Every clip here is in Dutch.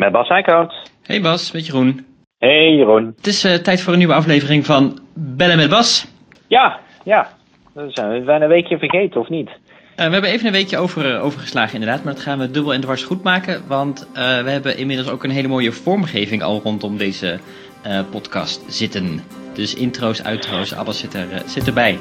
Met Bas Eickhout. Hey Bas, met Jeroen. Hey Jeroen. Het is uh, tijd voor een nieuwe aflevering van Bellen met Bas. Ja, ja. Dat zijn we bijna een weekje vergeten, of niet? Uh, we hebben even een weekje over, uh, overgeslagen inderdaad, maar dat gaan we dubbel en dwars goed maken. Want we hebben inmiddels ook een hele mooie vormgeving al rondom deze podcast zitten. Dus intro's, outro's, alles zit, er, zit erbij.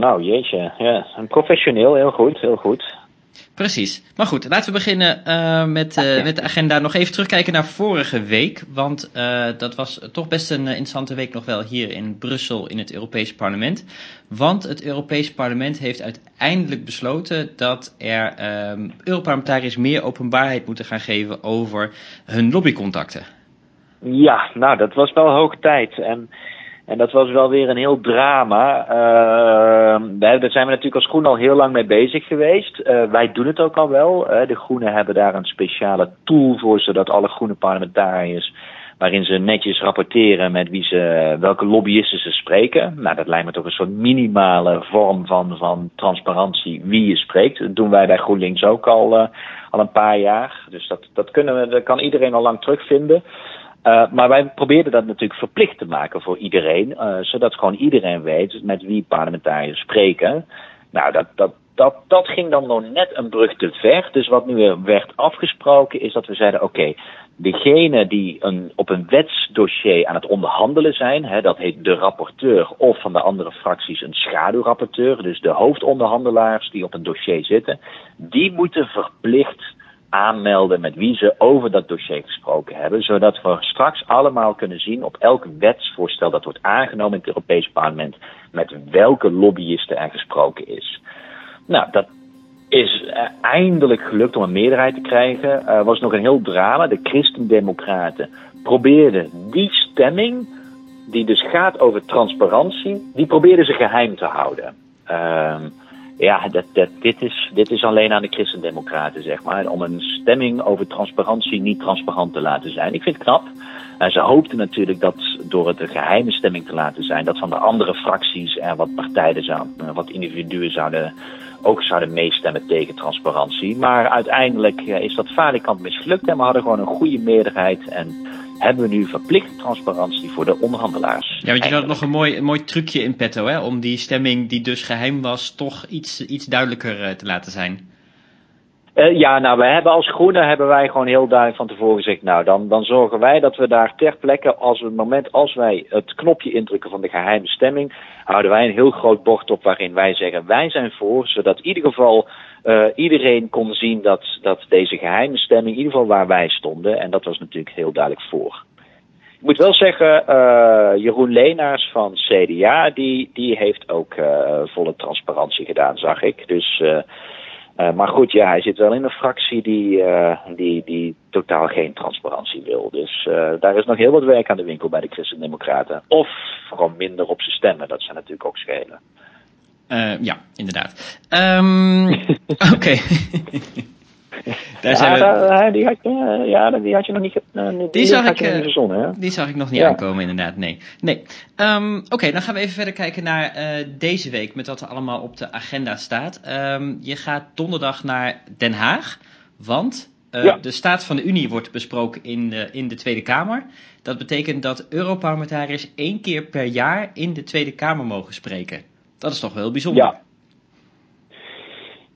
Nou, jeetje. Ja, een professioneel, heel goed, heel goed. Precies. Maar goed, laten we beginnen uh, met, uh, met de agenda. Nog even terugkijken naar vorige week. Want uh, dat was toch best een interessante week nog wel hier in Brussel in het Europese parlement. Want het Europese parlement heeft uiteindelijk besloten dat er um, Europarlementariërs meer openbaarheid moeten gaan geven over hun lobbycontacten. Ja, nou dat was wel hoog tijd. En en dat was wel weer een heel drama. Uh, daar zijn we natuurlijk als Groenen al heel lang mee bezig geweest. Uh, wij doen het ook al wel. De Groenen hebben daar een speciale tool voor, zodat alle groene parlementariërs, waarin ze netjes rapporteren met wie ze, welke lobbyisten ze spreken. Nou, dat lijkt me toch een soort minimale vorm van, van transparantie wie je spreekt. Dat doen wij bij GroenLinks ook al, al een paar jaar. Dus dat, dat, kunnen we, dat kan iedereen al lang terugvinden. Uh, maar wij probeerden dat natuurlijk verplicht te maken voor iedereen, uh, zodat gewoon iedereen weet met wie parlementariërs spreken. Nou, dat, dat, dat, dat ging dan nog net een brug te ver. Dus wat nu werd afgesproken is dat we zeiden: oké, degene die een, op een wetsdossier aan het onderhandelen zijn, hè, dat heet de rapporteur of van de andere fracties een schaduwrapporteur, dus de hoofdonderhandelaars die op een dossier zitten, die moeten verplicht aanmelden met wie ze over dat dossier gesproken hebben, zodat we straks allemaal kunnen zien op elk wetsvoorstel dat wordt aangenomen in het Europees Parlement met welke lobbyisten er gesproken is. Nou, dat is eindelijk gelukt om een meerderheid te krijgen. Er was nog een heel drama. De Christendemocraten probeerden die stemming, die dus gaat over transparantie, die probeerden ze geheim te houden. Uh, ja, dat, dat, dit, is, dit is alleen aan de christendemocraten, zeg maar. Om een stemming over transparantie niet transparant te laten zijn. Ik vind het knap. En ze hoopten natuurlijk dat door het een geheime stemming te laten zijn, dat van de andere fracties en wat partijen zouden, wat individuen zouden, ook zouden meestemmen tegen transparantie. Maar uiteindelijk is dat falikant mislukt en we hadden gewoon een goede meerderheid. En hebben we nu verplichte transparantie voor de onderhandelaars. Ja, want je had nog een mooi, een mooi trucje in petto, hè? Om die stemming die dus geheim was, toch iets, iets duidelijker uh, te laten zijn. Uh, ja, nou, we hebben als groene hebben wij gewoon heel duidelijk van tevoren gezegd, nou, dan, dan zorgen wij dat we daar ter plekke, als het moment als wij het knopje indrukken van de geheime stemming, houden wij een heel groot bord op waarin wij zeggen, wij zijn voor, zodat in ieder geval uh, iedereen kon zien dat, dat deze geheime stemming, in ieder geval waar wij stonden, en dat was natuurlijk heel duidelijk voor. Ik moet wel zeggen, uh, Jeroen Leenaars van CDA, die, die heeft ook volle transparantie gedaan, zag ik. Dus, uh, maar goed, ja, hij zit wel in een fractie die, die, die totaal geen transparantie wil. Dus daar is nog heel wat werk aan de winkel bij de Christen-Democraten. Of gewoon minder op ze stemmen, dat zou natuurlijk ook schelen. Ja, inderdaad. Um, Oké. Okay. Daar zijn ja, we... die, had, je, ja, die had je nog niet. Uh, die, die, zag ik, uh, zon, hè? die zag ik nog niet ja. aankomen, inderdaad. Nee. nee. Um, Oké, okay, dan gaan we even verder kijken naar uh, deze week met wat er allemaal op de agenda staat. Um, je gaat donderdag naar Den Haag, want ja. de staat van de Unie wordt besproken in de, in de Tweede Kamer. Dat betekent dat Europarlementariërs één keer per jaar in de Tweede Kamer mogen spreken. Dat is toch wel bijzonder. Ja.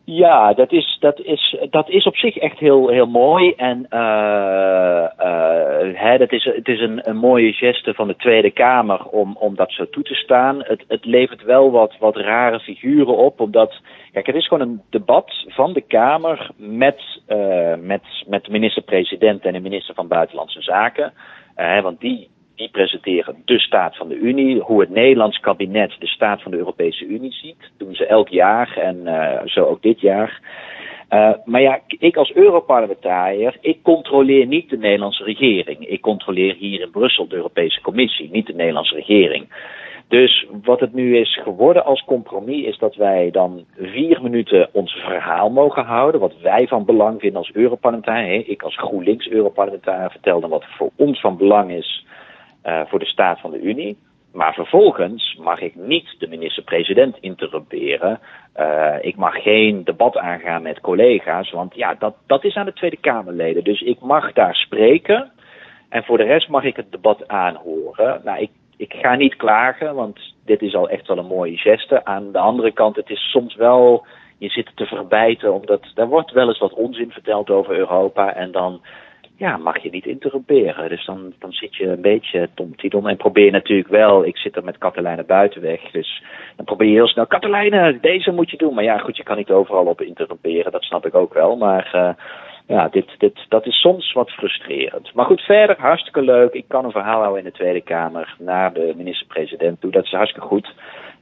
Ja, dat is, dat is, dat is op zich echt heel, heel mooi. En uh, uh, hè, dat is, het is een, een mooie geste van de Tweede Kamer om, om dat zo toe te staan. Het, het levert wel wat, wat rare figuren op, omdat. Kijk, het is gewoon een debat van de Kamer met, uh, met, met de minister-president en de minister van Buitenlandse Zaken. want die, die presenteren de staat van de Unie, hoe het Nederlands kabinet de staat van de Europese Unie ziet. Dat doen ze elk jaar en uh, zo ook dit jaar. Uh, maar ja, ik als Europarlementariër, ik controleer niet de Nederlandse regering. Ik controleer hier in Brussel de Europese Commissie, niet de Nederlandse regering. Dus wat het nu is geworden als compromis is dat wij dan vier minuten ons verhaal mogen houden. Wat wij van belang vinden als Europarlementariër. Ik als GroenLinks-Europarlementariër vertel dan wat voor ons van belang is voor de staat van de Unie. Maar vervolgens mag ik niet de minister-president interrumperen. Uh, ik mag geen debat aangaan met collega's, want ja, dat, dat is aan de Tweede Kamerleden. Dus ik mag daar spreken. En voor de rest mag ik het debat aanhoren. Nou, ik, ik ga niet klagen, want dit is al echt wel een mooie geste. Aan de andere kant, het is soms wel, je zit te verbijten, omdat er wordt wel eens wat onzin verteld over Europa. En dan ja, mag je niet interrumperen. Dus dan, dan zit je een beetje tom tidon en probeer natuurlijk wel, ik zit er met Katelijne buitenweg, dus dan probeer je heel snel, Katelijne, deze moet je doen. Maar ja, goed, je kan niet overal op interrumperen, dat snap ik ook wel. Maar uh, ja, dit, dit, dat is soms wat frustrerend. Maar goed, verder hartstikke leuk. Ik kan een verhaal houden in de Tweede Kamer naar de minister-president toe. Dat is hartstikke goed.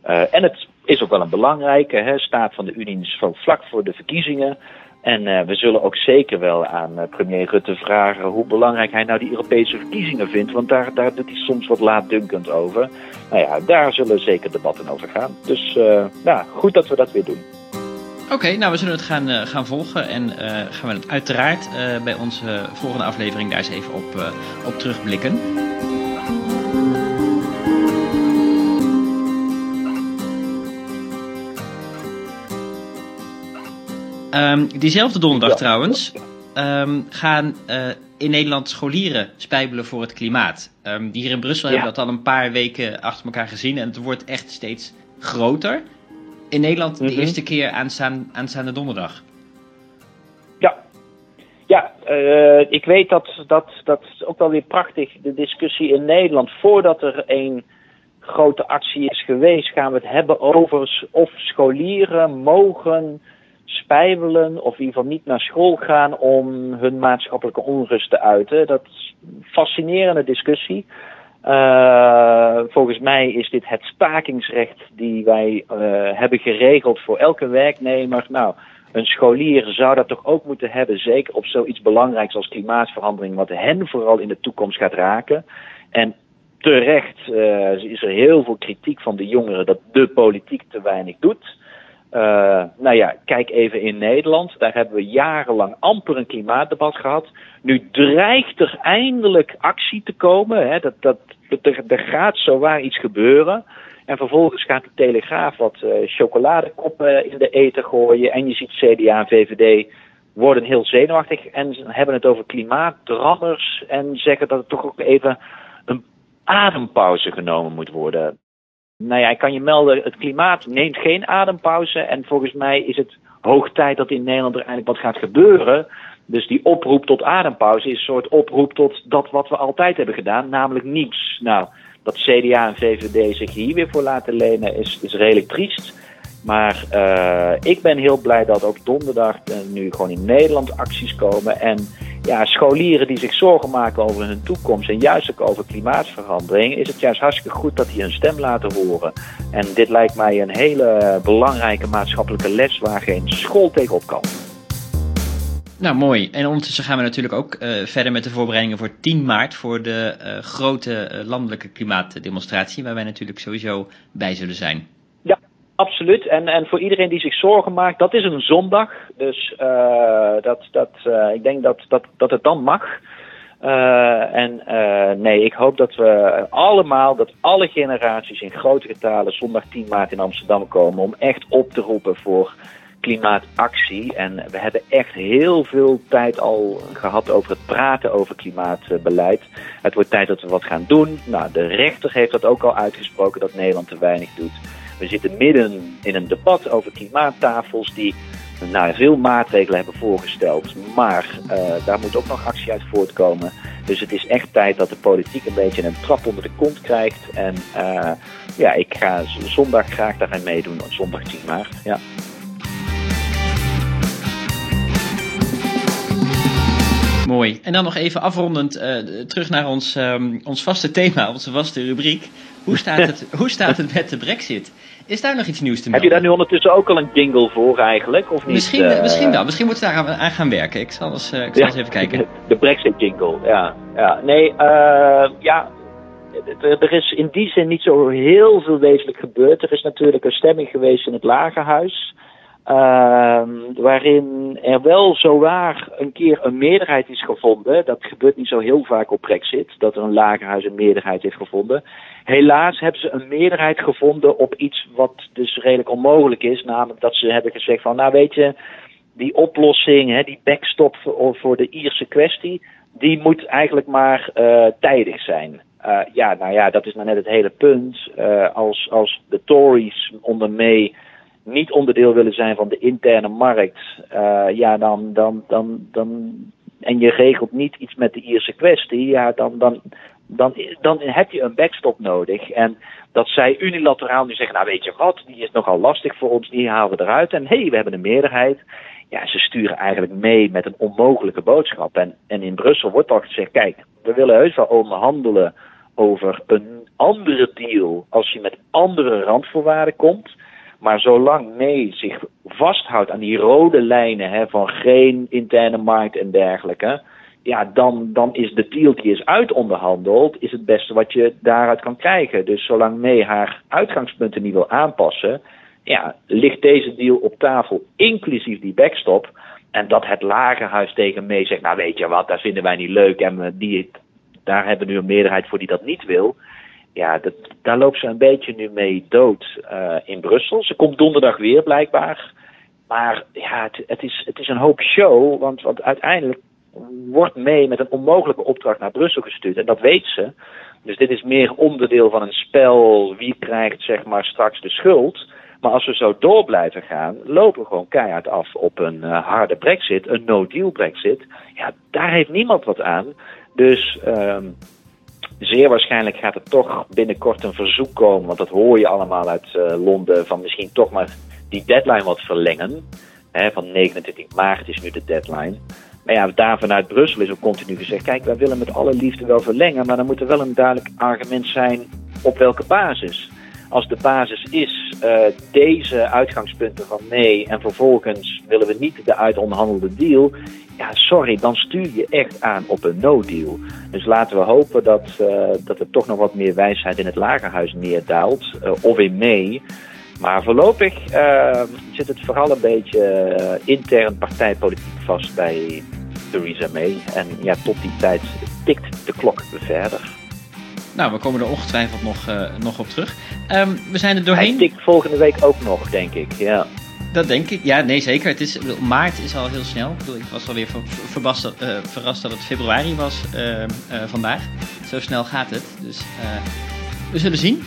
Uh, en het is ook wel een belangrijke hè, staat van de Unie vlak voor de verkiezingen. En uh, we zullen ook zeker wel aan uh, premier Rutte vragen hoe belangrijk hij nou die Europese verkiezingen vindt. Want daar, daar doet hij soms wat laatdunkend over. Nou ja, daar zullen zeker debatten over gaan. Dus uh, goed dat we dat weer doen. Oké, nou we zullen het gaan, gaan volgen en gaan we het uiteraard bij onze volgende aflevering daar eens even op, op terugblikken. Um, diezelfde donderdag trouwens um, gaan uh, in Nederland scholieren spijbelen voor het klimaat. Um, hier in Brussel ja. hebben we dat al een paar weken achter elkaar gezien en het wordt echt steeds groter. In Nederland de mm -hmm. eerste keer aanstaan, aanstaande donderdag. Ja, ja uh, ik weet dat, dat dat ook wel weer prachtig, de discussie in Nederland. Voordat er een grote actie is geweest, gaan we het hebben over of scholieren mogen spijbelen of in ieder geval niet naar school gaan om hun maatschappelijke onrust te uiten. Dat is een fascinerende discussie. Uh, volgens mij is dit het stakingsrecht die wij uh, hebben geregeld voor elke werknemer. Nou, een scholier zou dat toch ook moeten hebben, zeker op zoiets belangrijks als klimaatverandering, wat hen vooral in de toekomst gaat raken. En terecht uh, is er heel veel kritiek van de jongeren dat de politiek te weinig doet. Uh, nou ja, kijk even in Nederland. Daar hebben we jarenlang amper een klimaatdebat gehad. Nu dreigt er eindelijk actie te komen. Hè. Dat, dat, er, er gaat zowaar iets gebeuren. En vervolgens gaat de Telegraaf wat uh, chocoladekoppen in de eten gooien. En je ziet CDA en VVD worden heel zenuwachtig. En hebben het over klimaatdrammers. En zeggen dat er toch ook even een adempauze genomen moet worden. Nou ja, ik kan je melden, het klimaat neemt geen adempauze. En volgens mij is het hoog tijd dat in Nederland er eindelijk wat gaat gebeuren. Dus die oproep tot adempauze is een soort oproep tot dat wat we altijd hebben gedaan, namelijk niets. Nou, dat CDA en VVD zich hier weer voor laten lenen is, is redelijk triest. Maar uh, ik ben heel blij dat ook donderdag nu gewoon in Nederland acties komen. En ja, scholieren die zich zorgen maken over hun toekomst en juist ook over klimaatverandering, is het juist hartstikke goed dat die hun stem laten horen. En dit lijkt mij een hele belangrijke maatschappelijke les waar geen school tegenop kan. Nou, mooi. En ondertussen gaan we natuurlijk ook uh, verder met de voorbereidingen voor 10 maart, voor de uh, grote uh, landelijke klimaatdemonstratie, waar wij natuurlijk sowieso bij zullen zijn. Absoluut. En, en voor iedereen die zich zorgen maakt, dat is een zondag. Dus uh, dat, dat, uh, ik denk dat, dat, dat het dan mag. Uh, en nee, ik hoop dat we allemaal, dat alle generaties in grote getalen zondag 10 maart in Amsterdam komen om echt op te roepen voor klimaatactie. En we hebben echt heel veel tijd al gehad over het praten over klimaatbeleid. Het wordt tijd dat we wat gaan doen. Nou, de rechter heeft dat ook al uitgesproken dat Nederland te weinig doet. We zitten midden in een debat over klimaattafels die nou, veel maatregelen hebben voorgesteld. Maar uh, daar moet ook nog actie uit voortkomen. Dus het is echt tijd dat de politiek een beetje een trap onder de kont krijgt. En uh, ja, ik ga zondag graag daaraan meedoen, zondag 10 maart. Ja. Mooi. En dan nog even afrondend uh, terug naar ons, um, ons vaste thema, onze vaste rubriek. Hoe staat, het, hoe staat het met de brexit? Is daar nog iets nieuws te melden? Heb je daar nu ondertussen ook al een jingle voor eigenlijk? Of niet? Misschien, uh, misschien wel. Misschien moeten we daar aan, aan gaan werken. Ik zal eens, uh, ik zal ja, eens even kijken. De Brexit jingle, ja. ja. Nee, uh, ja. er is in die zin niet zo heel veel wezenlijk gebeurd. Er is natuurlijk een stemming geweest in het Lagerhuis. Uh, waarin er wel zowaar een keer een meerderheid is gevonden. Dat gebeurt niet zo heel vaak op Brexit, dat er een lagerhuis een meerderheid heeft gevonden. Helaas hebben ze een meerderheid gevonden op iets wat dus redelijk onmogelijk is. Namelijk dat ze hebben gezegd van, nou weet je, die oplossing, hè, die backstop voor, voor de Ierse kwestie, die moet eigenlijk maar uh, tijdig zijn. Uh, ja, nou ja, dat is nou net het hele punt. Uh, als, als de Tories onder mee niet onderdeel willen zijn van de interne markt, uh, ja, dan, dan, dan, dan, en je regelt niet iets met de Ierse kwestie, ja, dan, dan, dan, dan heb je een backstop nodig. En dat zij unilateraal nu zeggen, nou weet je wat, die is nogal lastig voor ons, die halen we eruit. En hé, hey, we hebben een meerderheid. Ja, ze sturen eigenlijk mee met een onmogelijke boodschap. En, en in Brussel wordt al gezegd, kijk, we willen heus wel onderhandelen over een andere deal als je met andere randvoorwaarden komt. Maar zolang nee zich vasthoudt aan die rode lijnen hè, van geen interne markt en dergelijke, ja, dan, dan is de deal die is uitonderhandeld, is het beste wat je daaruit kan krijgen. Dus zolang mee haar uitgangspunten niet wil aanpassen, ja, ligt deze deal op tafel, inclusief die backstop. En dat het lagerhuis tegen mee zegt, nou weet je wat, daar vinden wij niet leuk en die, daar hebben we nu een meerderheid voor die dat niet wil ja, dat, daar loopt ze een beetje nu mee dood uh, in Brussel. Ze komt donderdag weer blijkbaar. Maar ja, het, het, is, het is een hoop show, want, want uiteindelijk wordt mee met een onmogelijke opdracht naar Brussel gestuurd. En dat weet ze. Dus dit is meer onderdeel van een spel. Wie krijgt zeg maar straks de schuld? Maar als we zo door blijven gaan, lopen we gewoon keihard af op een uh, harde brexit, een no-deal brexit. Ja, daar heeft niemand wat aan. Dus um, zeer waarschijnlijk gaat er toch binnenkort een verzoek komen, want dat hoor je allemaal uit uh, Londen, van misschien toch maar die deadline wat verlengen. Hè, van 29 maart is nu de deadline. Maar ja, daar vanuit Brussel is ook continu gezegd: kijk, wij willen met alle liefde wel verlengen, maar dan moet er wel een duidelijk argument zijn op welke basis. Als de basis is uh, deze uitgangspunten van nee en vervolgens willen we niet de uitonderhandelde deal, ja, sorry, dan stuur je echt aan op een no-deal. Dus laten we hopen dat, uh, dat er toch nog wat meer wijsheid in het lagerhuis neerdaalt, uh, of in mee. Maar voorlopig zit het vooral een beetje intern partijpolitiek vast bij Theresa May. En ja, tot die tijd tikt de klok verder. Nou, we komen er ongetwijfeld nog, nog op terug. Um, we zijn er doorheen. Hij tikt volgende week ook nog, denk ik. Ja. Dat denk ik. Ja, nee, zeker. Het is, maart is al heel snel. Ik, bedoel, ik was alweer ver, verrast, uh, verrast dat het februari was uh, uh, vandaag. Zo snel gaat het. Dus we zullen zien.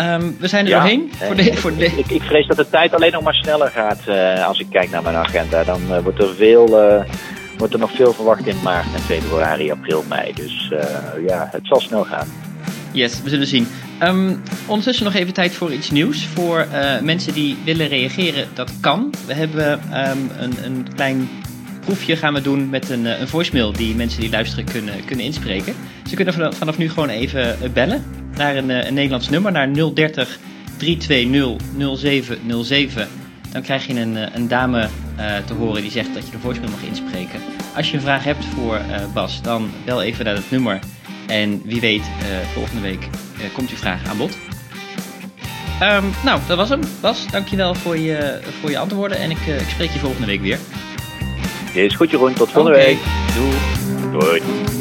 Um, we zijn er ja, doorheen. Voor de, voor de... Ik, ik, vrees dat de tijd alleen nog maar sneller gaat als ik kijk naar mijn agenda. Dan wordt er veel wordt er nog veel verwacht in maart en februari, april, mei. Dus ja, het zal snel gaan. Yes, we zullen zien. Um, ondertussen nog even tijd voor iets nieuws. Voor uh, mensen die willen reageren, dat kan. We hebben um, een, een, klein proefje gaan we doen met een, een voicemail die mensen die luisteren kunnen, kunnen inspreken. Ze kunnen vanaf, nu gewoon even bellen naar een, een, Nederlands nummer, naar 030 320 0707. Dan krijg je een, een dame uh, te horen die zegt dat je de voicemail mag inspreken. Als je een vraag hebt voor Bas, dan bel even naar het nummer en wie weet, uh, volgende week komt uw vraag aan bod. Um, nou, dat was hem. Bas, dankjewel voor je, voor je antwoorden. En ik, ik spreek je volgende week weer. Is goed Jeroen, tot volgende okay. week. Doei. Doei.